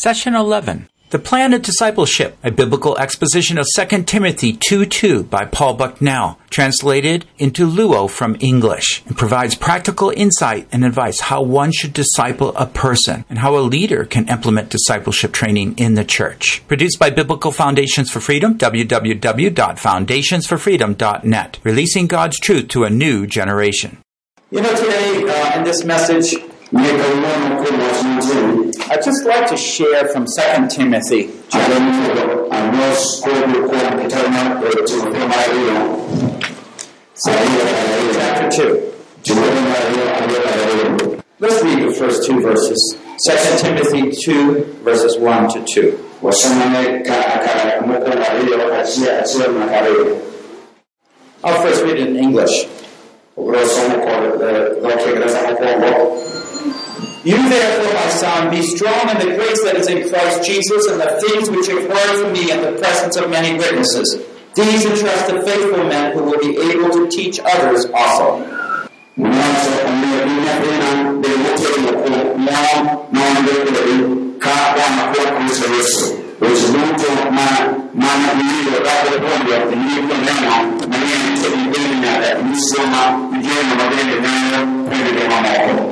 Session 11 The Plan of Discipleship, a biblical exposition of 2 Timothy 2 2 by Paul Bucknell, translated into Luo from English, and provides practical insight and advice how one should disciple a person and how a leader can implement discipleship training in the church. Produced by Biblical Foundations for Freedom, www.foundationsforfreedom.net, releasing God's truth to a new generation. You know, today uh, in this message, I'd just like to share from 2 Timothy. Chapter 2. Let's read the first two verses. 2 Timothy 2, verses 1 to 2. I'll first read it in English. You therefore, my son, be strong in the grace that is in Christ Jesus and the things which you have heard from me in the presence of many witnesses. These entrust to faithful men who will be able to teach others also. Thank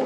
you.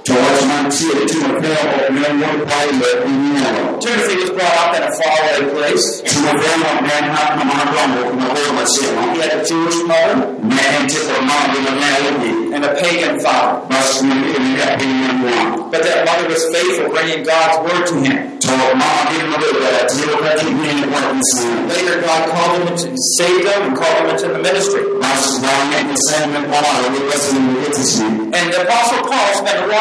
George to a film of Millwood Pilot in Yellow. Timothy was brought up in a faraway place. To a film of Manhattan Montgomery from a Roma cinema. He had a Jewish mother. And a pagan father. But that mother was faithful, bringing God's word to him. Later, God called him to save them and called him into the ministry. And the Apostle Paul spent a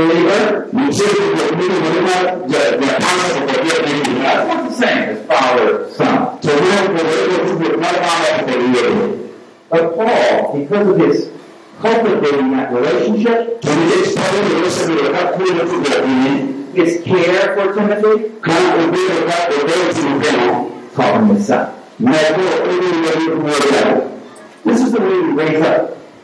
believer, you typically the community believer, the, the apostle of the believer. That's not the same as father, son. So we don't believe it, we not father, But Paul, because of his cultivating that relationship, can we get started to to what Timothy that we need? His care for Timothy, can't we be about the way to the calling his son. This is the way we raise up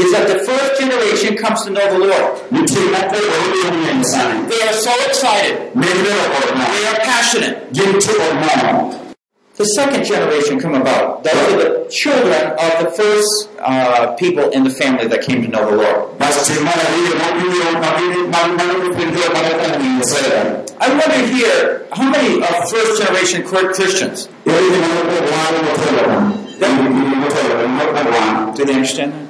is that the first generation comes to know the Lord. They are so excited. They are passionate. The second generation come about. Those are the children of the first uh, people in the family that came to know the Lord. I wonder here, how many are first generation Christians? Do they understand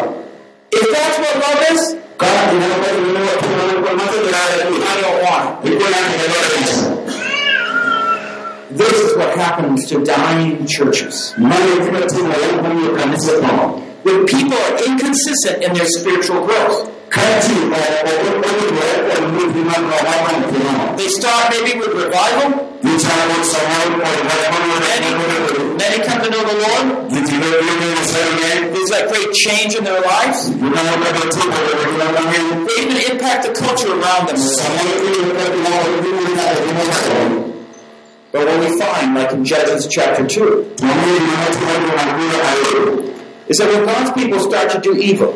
This is what happens to dying churches. When people are inconsistent in their spiritual growth. They start maybe with revival. Many come to know the Lord. There's that great change in their lives. They even impact the culture around them. But what we find, like in Judges chapter 2, is that when God's people start to do evil,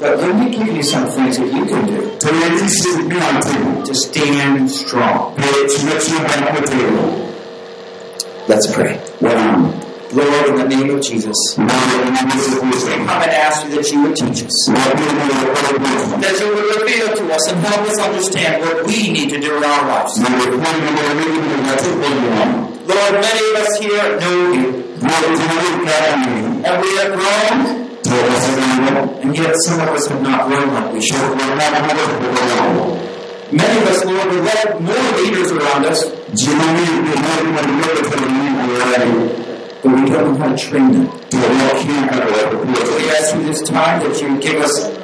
But let me give you some things that you can do. To stand strong. Let's pray. Wow. Um, Lord, in the name of Jesus, I'm come and ask you that you would teach us. That you would reveal to us and help us understand what we need to do in our lives. Lord, many of us here know you. And we have grown and yet some of us have not grown like we should. We're not another people Many of us, Lord, we let more leaders around us. we let one leader from the already, but we don't know how to train them. So we ask you this time that you give us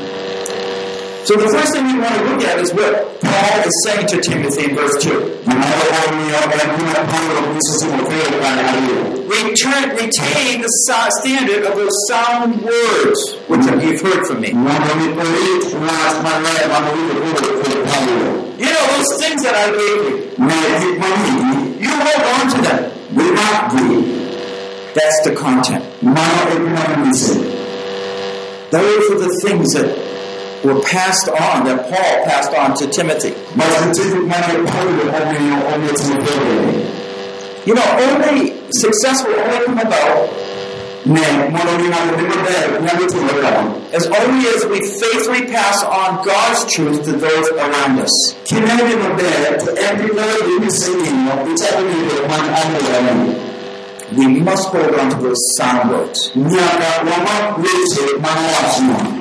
So the first thing we want to look at is what Paul is saying to Timothy in verse 2. Return, retain the standard of those sound words which you've heard from me. You know, those things that I gave you, you hold on to them. That's the content. Those are the things that were passed on, that Paul passed on to Timothy. You know, only success will only come about as only as we faithfully pass on God's truth to those around us. We must hold on to those sound words.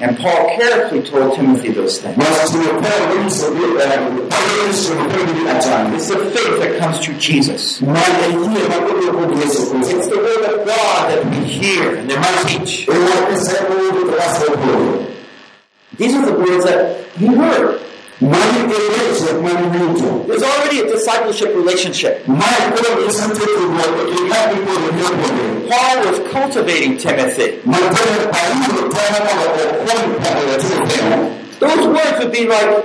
And Paul carefully told Timothy those things. Uh, it's the faith that comes through Jesus. It's the word of God that we hear and that we teach. These are the words that he heard. There's already a discipleship relationship. Paul was cultivating Timothy. Those words would be like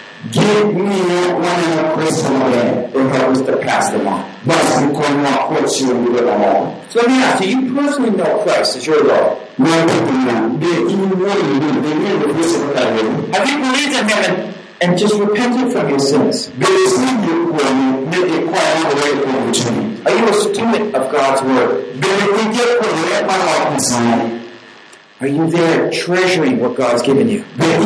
Give me that one of personal day. It was to pass them on. Thus you can not put you and the alone. So let me ask you, you personally know Christ as your Lord. No, no, Do You know, they knew the crucifixion. Have you believed in Him and just repented from your sins? you you way Are you a student of God's Word? Are you there treasuring what God's given you? Are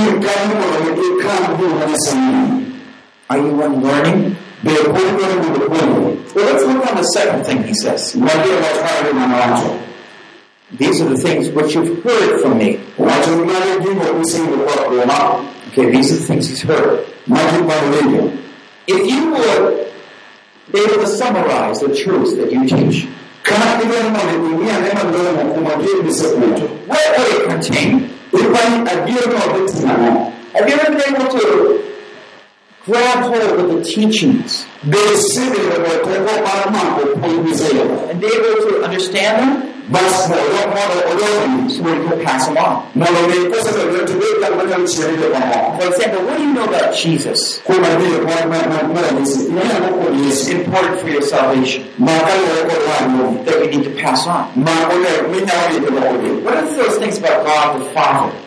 you unlearning? Well, let's look on the second thing he says. These are the things which you've heard from me. Okay, these are the things he's heard. If you would be able to summarize the truths that you teach, kama are neema ndomo kumwagia misokoto wewe contain requiring a deal of it now have you ever been able to grab hold of the teachings and be able to understand them but no, don't want to alone so we can pass them on. For example, what do you know about Jesus? It's important for your salvation that we need to pass on. What are those things about God the Father?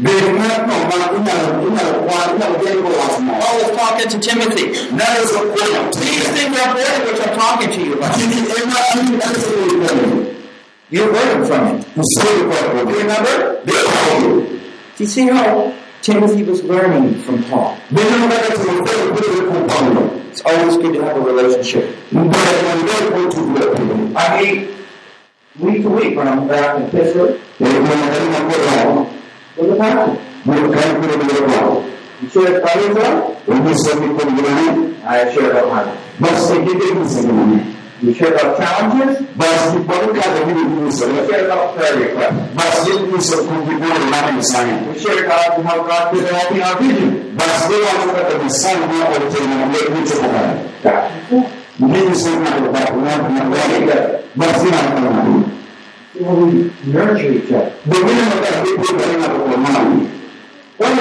Paul was talking to Timothy. These things are important which I'm talking to you about. You are heard from it. Do you remember? Do you see how Timothy was learning from Paul? It's always good to have a relationship. I mean, week to week when I'm back in Pittsburgh. మీరు కాయకూర నిలబడాలి Share Kalisa. When you send people to the I share of mine. But securities in the You share of challenges. But the Boruka the Mini Musa. You share of prayer requests. But still Musa could be born in Mami Sign. You share of Demokrat with the Happy Happy. But still I look at the Sign now or the Jane and let me talk about it. Mini Sign now about one and one. But still I'm not going to do it. Well, we nurture each other. Well,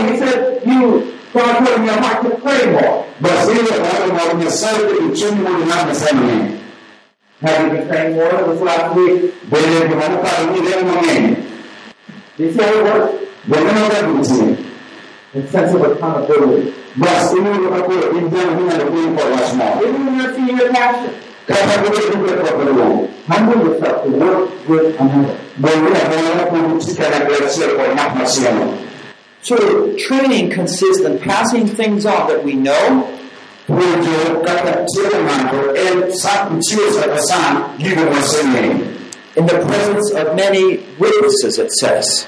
he said, you God put in your heart to pray more. Basile baada ya unyeshaji uchumi the same nini? Have you been praying more this last week? Bele kunamuka wengine leo mwenyewe. This year you Bele mwaka kuchini. A sense of accountability. Basi mimi ndio kwa hiyo ndio nina ndio kwa watu. Even your pastor in So training consists in passing things on that we know. In the presence of many witnesses, it says.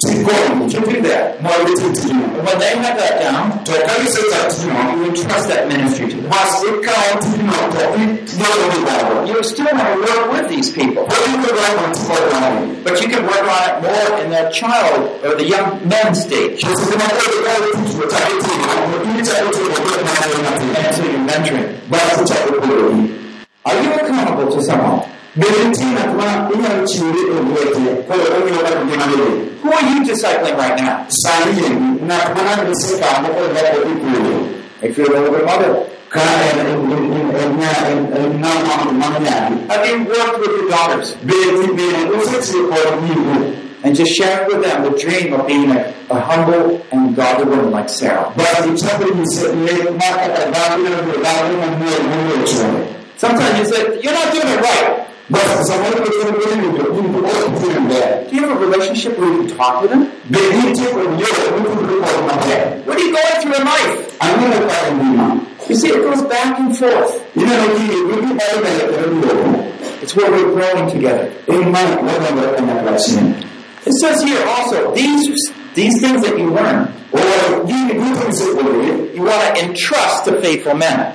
to go to be there. My little to you. And when they have that down, to a so that you know you will trust that ministry to them. Mas o cara you know that you are still going to work with these people. But you can work on it more in that child or the young men stage. And you're mentoring. Are you accountable to someone? Who are you discipling right now? If you're an older mother. Have you worked with your daughters? and just sharing with them the dream of being a, a humble and godly woman like Sarah. Sometimes you say, You're not doing it right. But you, Do you have a relationship where you can talk with him? They need to from you, you my What are you going through in life? I'm You see, it goes back and forth. You know, it's where we're growing together. It says here also, these these things that you learn, or you, you want to entrust to faithful men.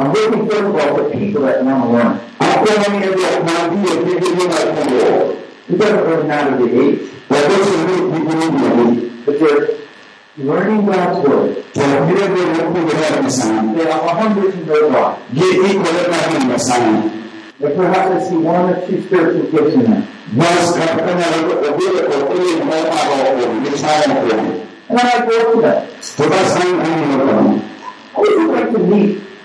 I'm looking first of all for people that want to learn. I'm Akşam yine bir mantığı yetkili başlıyor. It doesn't really matter the age. Babasını bilmiyor. But they're learning God's word. not Kendine de mutlu the sign. They are a hundred and no law. Yedi kadar bir insan. But perhaps I see one or two spiritual gifts in them. Mas kapana or bir okulu normal okulu, bir çare okulu. And I go to that. Babasının anlamı. I would like to meet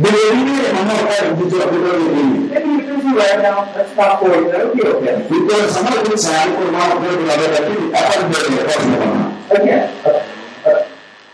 Beliau ini mengatakan jujur kita ini. Itu sama dengan saya, kalau mau berbicara tapi apa yang dia Oke.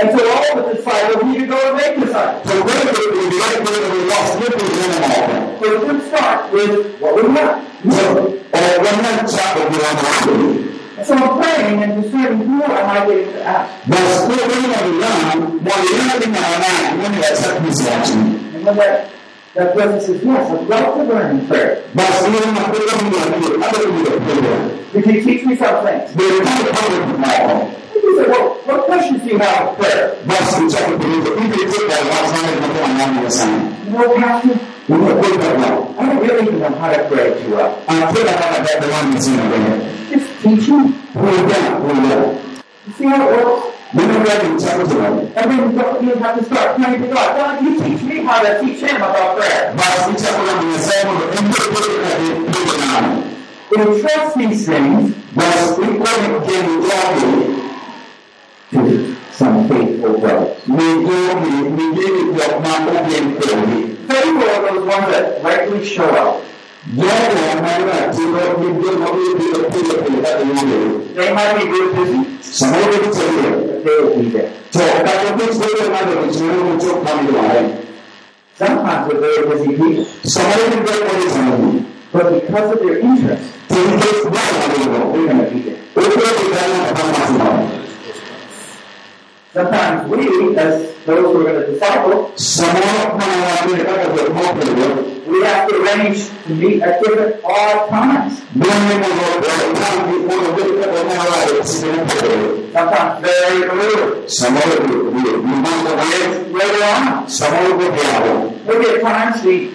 And so all the disciples, need to go and make disciples. So really, we right where we lost Nippy and So it would start is what we have. No. when that chapter we want to so I'm praying and discerning who am I getting to ask. But still, we want to learn what you're learning our mind when you accept this action. And when that that person says, yes, I'd love to learn in prayer. You can teach me something. we're going to come tomorrow what questions do you have of prayer? Basi nataka kuuliza hivi kwa watu wale wanakuwa ndani ya No pastor. I don't really know how to pray too well. Anataka Just teach wangu sina wewe. It's teaching. Kuja, kuja. You see how it works? Mimi ndio nitakutana. And then you have to start praying to God. God, you teach me how to teach him about prayer. Basi chakula ni sababu ndio ndio ndio ndio. Entrust these things, but we couldn't get it something over. We go, we, we gave it your mama and family. They were those ones that rightly show up. They might be good busy. Some of them say they will be there. So, but if they say another, it's really so coming alive. Sometimes they're very busy people. Some of them very busy But because of their interest, they're going to be there. Sometimes we, as those who are going to disciple, we have to arrange to meet at different odd times. Sometimes very early. Some of it later on. we will be times we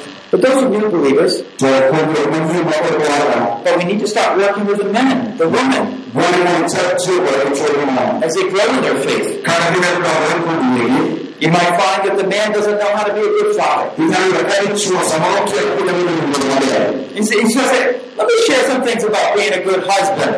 But those are new believers. But we need to start working with the men, the women. As they grow in their faith. You might find that the man doesn't know how to be a good father. And so, so let me share some things about being a good husband.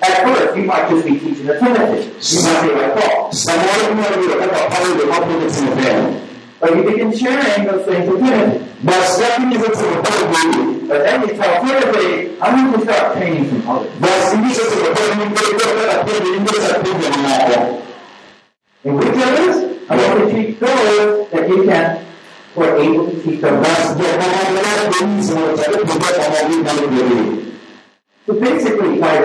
At first, you might just be teaching a Timothy. You might be like Paul. Someone might be like a part of the public But you begin sharing those things with Timothy. Mas yapın bize Timothy. But then you tell Timothy, I am going to start paying some others. But the şimdi of Timothy, And we do this, I want to teach those that you can who are able to teach them. So basically, like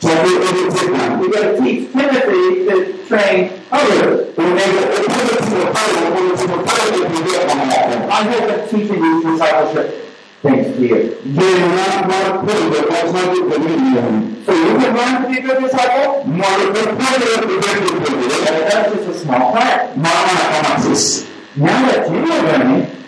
So we are did We got to teach Timothy to train others. We make a to follow, we to follow if I hope that teaching you discipleship. Thanks to you. You're not So you can learn to be a good disciple? That's just a small part. Now that you are learning,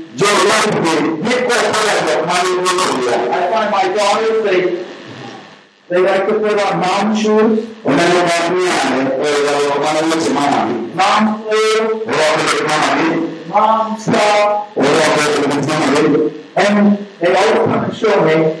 your life will people as a hallelujah. I find my daughters they they like to put on mom shoes. Oh, mom clothes. Mom stuff. And they always come and show me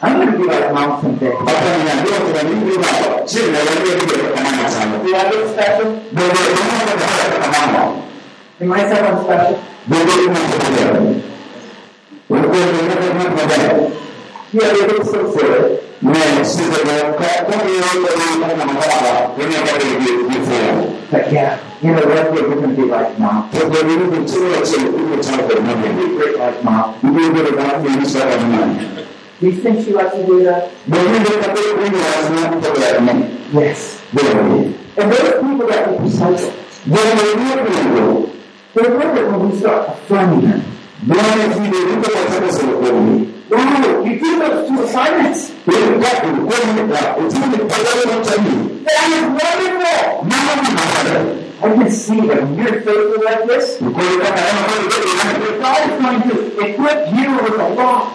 I'm going to give out a mountain there. Do I look special? Am I someone special? Here it is sincere. But yeah, in the world it wouldn't be like mom. But there wouldn't be too much of a time for money. Like mom. You do a good amount of things that are money. We think you that the people that Yes. They And those people that are disciples. They were people. They were people who start affirming them. Buona fidelità per sempre sono quelli. you give up to assignments. Per capo, quelli da, e That is wonderful. I can see that when you're faithful like this, God is going to equip you with a lot.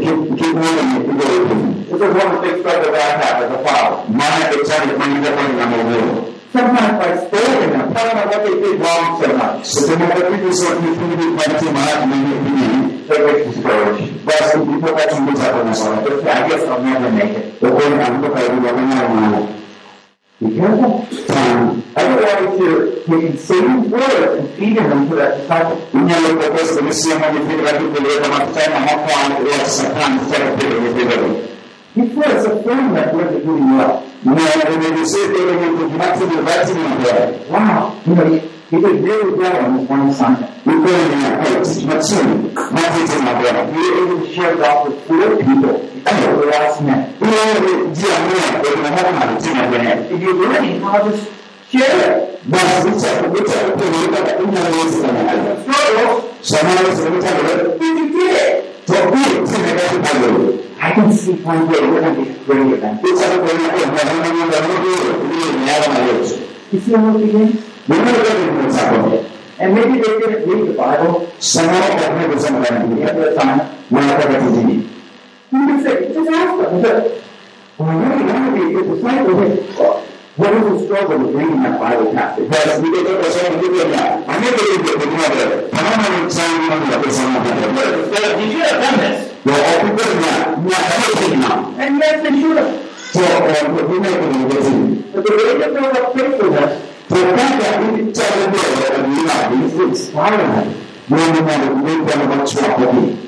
keep, keep moving if you big spread of that as a father. My excited when you get running on the wheel. Sometimes by scolding them, telling them what they did wrong so much. So they have every resort you think to might do my community. They get discouraged. But I people that can do to on the side. I guess I'll never make it. But then I'm going to go to the be careful. Um, otherwise, you're taking Satan's word and feeding them to that disciple. Inoltre questo possiamo definire tutto quello che Matteo ma quando è Satana sarà quello che vediamo. He says a thing that we're doing well. No, when you say that we're doing much of the right in the Wow, you know, he did really well on this one Sunday. We're going in our hearts, but soon, not until my brother. We're able to share God with four people. If you're learning how to share it. I can see one day we're going to be great at that. You see how it begins? And maybe they didn't read the Bible. Some of them never some of them. The other time, one of them didn't. You can say, just ask them. But when I really want to be a good disciple, hey, what is the struggle with reading that Bible passage? Yes, we get that. That's what I'm doing now. I never did it with another. I don't know what time I'm going to someone. Did you have done this? Well, I could do that. Not everything now. And yes, they should have. So, um, we're making a decision. But the way that build up faithfulness, the fact that we can tell the world that we are, we need to inspire them. We want to make them a much more happy.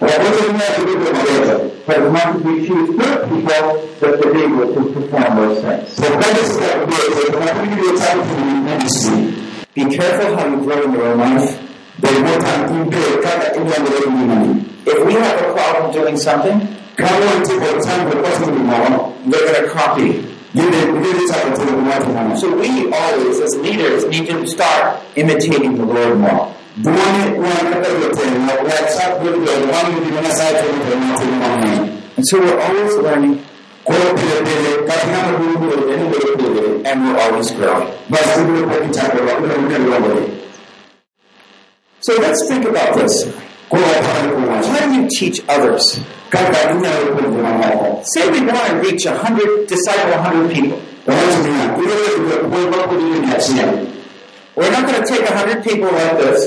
Well, yeah, this is not to do with but it must be choose good people that are able to perform those things. So that is what we do. So whenever you do a type of ministry, be careful how you grow in your own life. They will come not do it. If we have a problem doing something, come on to the time the person we want, they're going to copy. So we always, as leaders, need to start imitating the Lord more duk and so we're always learning ko da da ka na mu gurbe da ni da and we're always growing ba su gurbe da ta ga ba da mun so let's think about this ko ta how do you teach others ka ka ina ko da say we want to reach a 100 disciple 100 people we're not going to take a 100 people like this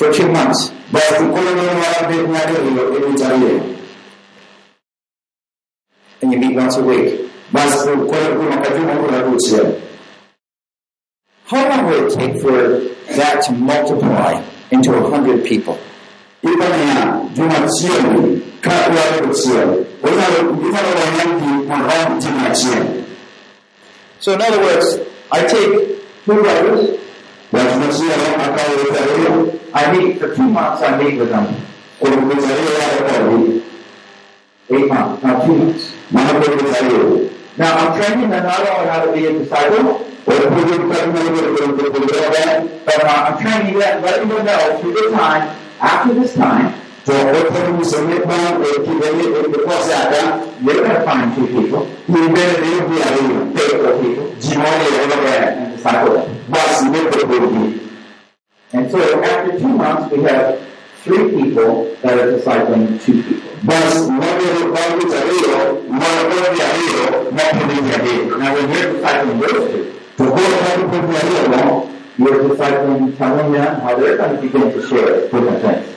For two months. But ukulele mara mbili hiyo ili utalie. And you meet once a week. How long will it take for that to multiply into a hundred people? So in other words, I take two wrote Lazima sio akawa retire. I mean, for two months I meet with them. Ulipozaliwa rekodi. Eight months, not two months. Now I'm training another one how to be a disciple. but I'm training that, letting them know through the time, after this time, whatever we submit now, we keep it in the course at them, you're going to find two people. You're be able to pay for people. Jimone is over and Sakura. But you make And so after two months, we have three people that are discipling two people. But whenever one is a one will be a to Now when you're discipling those two, the whole you're discipling telling them how they're going to begin to share different things.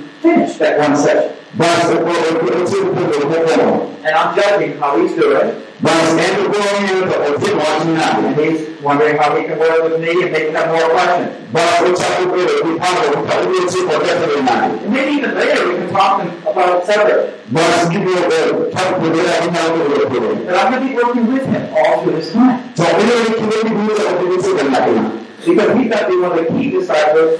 finish that one session. And I'm judging how he's doing. Mas entre o conhecimento, eu fico imaginando. And he's wondering how he can work with me and make up more questions. Mas eu saio com ele, eu falo, eu falo, eu sei qualquer coisa. Maybe even later we can talk about separate. But I'm going to be working with him all through this time. Só ele que ele me diz o que ele se quer na Because he's going to be one of the key disciples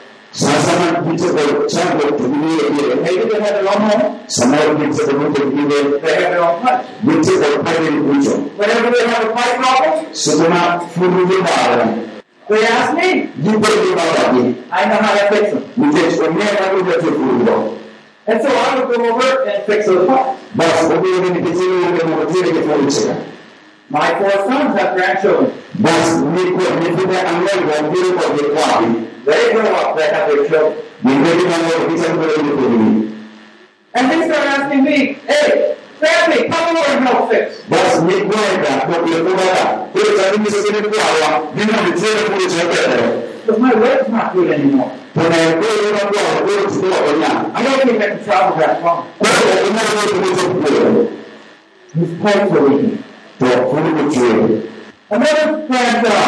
ಸಮರ್ಪಿಸಲು ತೆಗೆದಿದೆ ಬಿಟ್ಟು ಒಪ್ಪದೆ ಕೂಚು ಸುಗುಣ ಫುಲ್ಗೆ ಬಾರ They asked me. You put it in my body. I know how to fix them. You fix them. Yeah, I will get your food though. And so I would go over and fix those problems. But what we're going to continue, we're going to continue to fix it. My four sons have grandchildren. But we put it in the angle of beautiful equality wherever দেখা দেখল নিজেকে have বিচার করে নিতে দিই and they start asking me hey family come over and help fix bas midway da ko le ko da ko da ni to ne ko ala ni no ni se know ko je ka da Because my work's not good anymore But i go to the work go to the work now i don't think i can travel that long ko ko to ko ko ko ko he's praying for me to for me to another prayer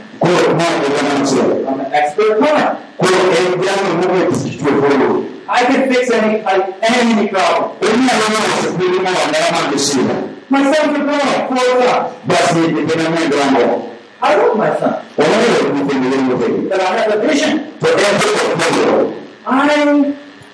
કોઈ I'm an expert I can fix any any problem. એના લોકોને My son a બસ એ તેના I love my son. But I have a vision. I have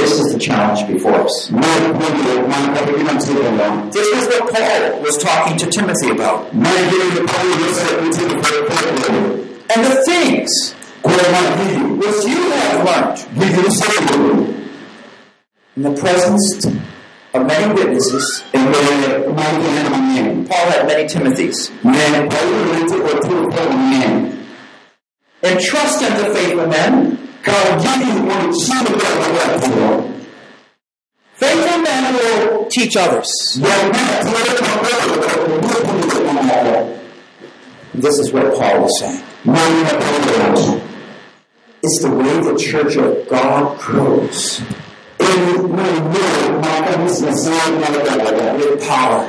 This is the challenge before us. This is what Paul was talking to Timothy about. And the things which you have learned in the presence of many witnesses, Paul had many Timothys. And trust faith faithful men God, you need want you to go to Faithful men will teach others. This is what Paul was saying. It's the way the church of God grows. With power.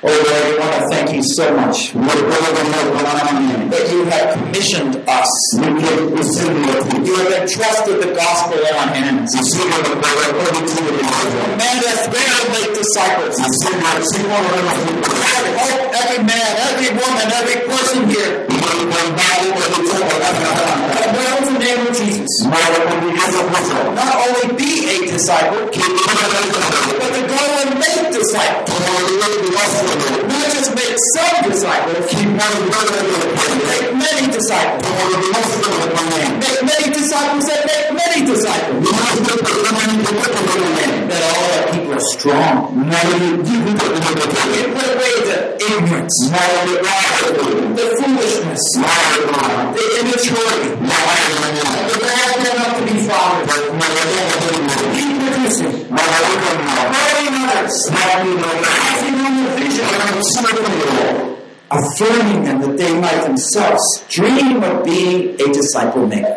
Oh Lord, we want to thank you so much that you have commissioned us. You have entrusted the gospel in our hands. Command us, bear make disciples. Help every man, every woman, every person here. Not only be a disciple, but to go and make disciples. Not just make some disciples, make many disciples. Make many disciples that make many disciples. That all our people are strong. Get Make away the ignorance, the foolish smaller God. They can be children. The bad cannot be fathered. Keep producing. Helping others. Acting on the vision of serving the Lord. Affirming them that they might themselves dream of being a disciple maker.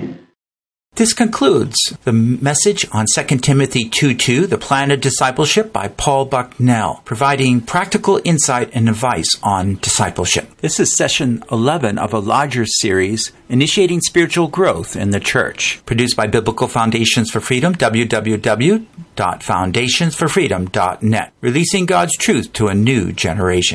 This concludes the message on 2 Timothy 2 2, The Plan of Discipleship by Paul Bucknell, providing practical insight and advice on discipleship. This is session 11 of a larger series, Initiating Spiritual Growth in the Church, produced by Biblical Foundations for Freedom, www.foundationsforfreedom.net, releasing God's truth to a new generation.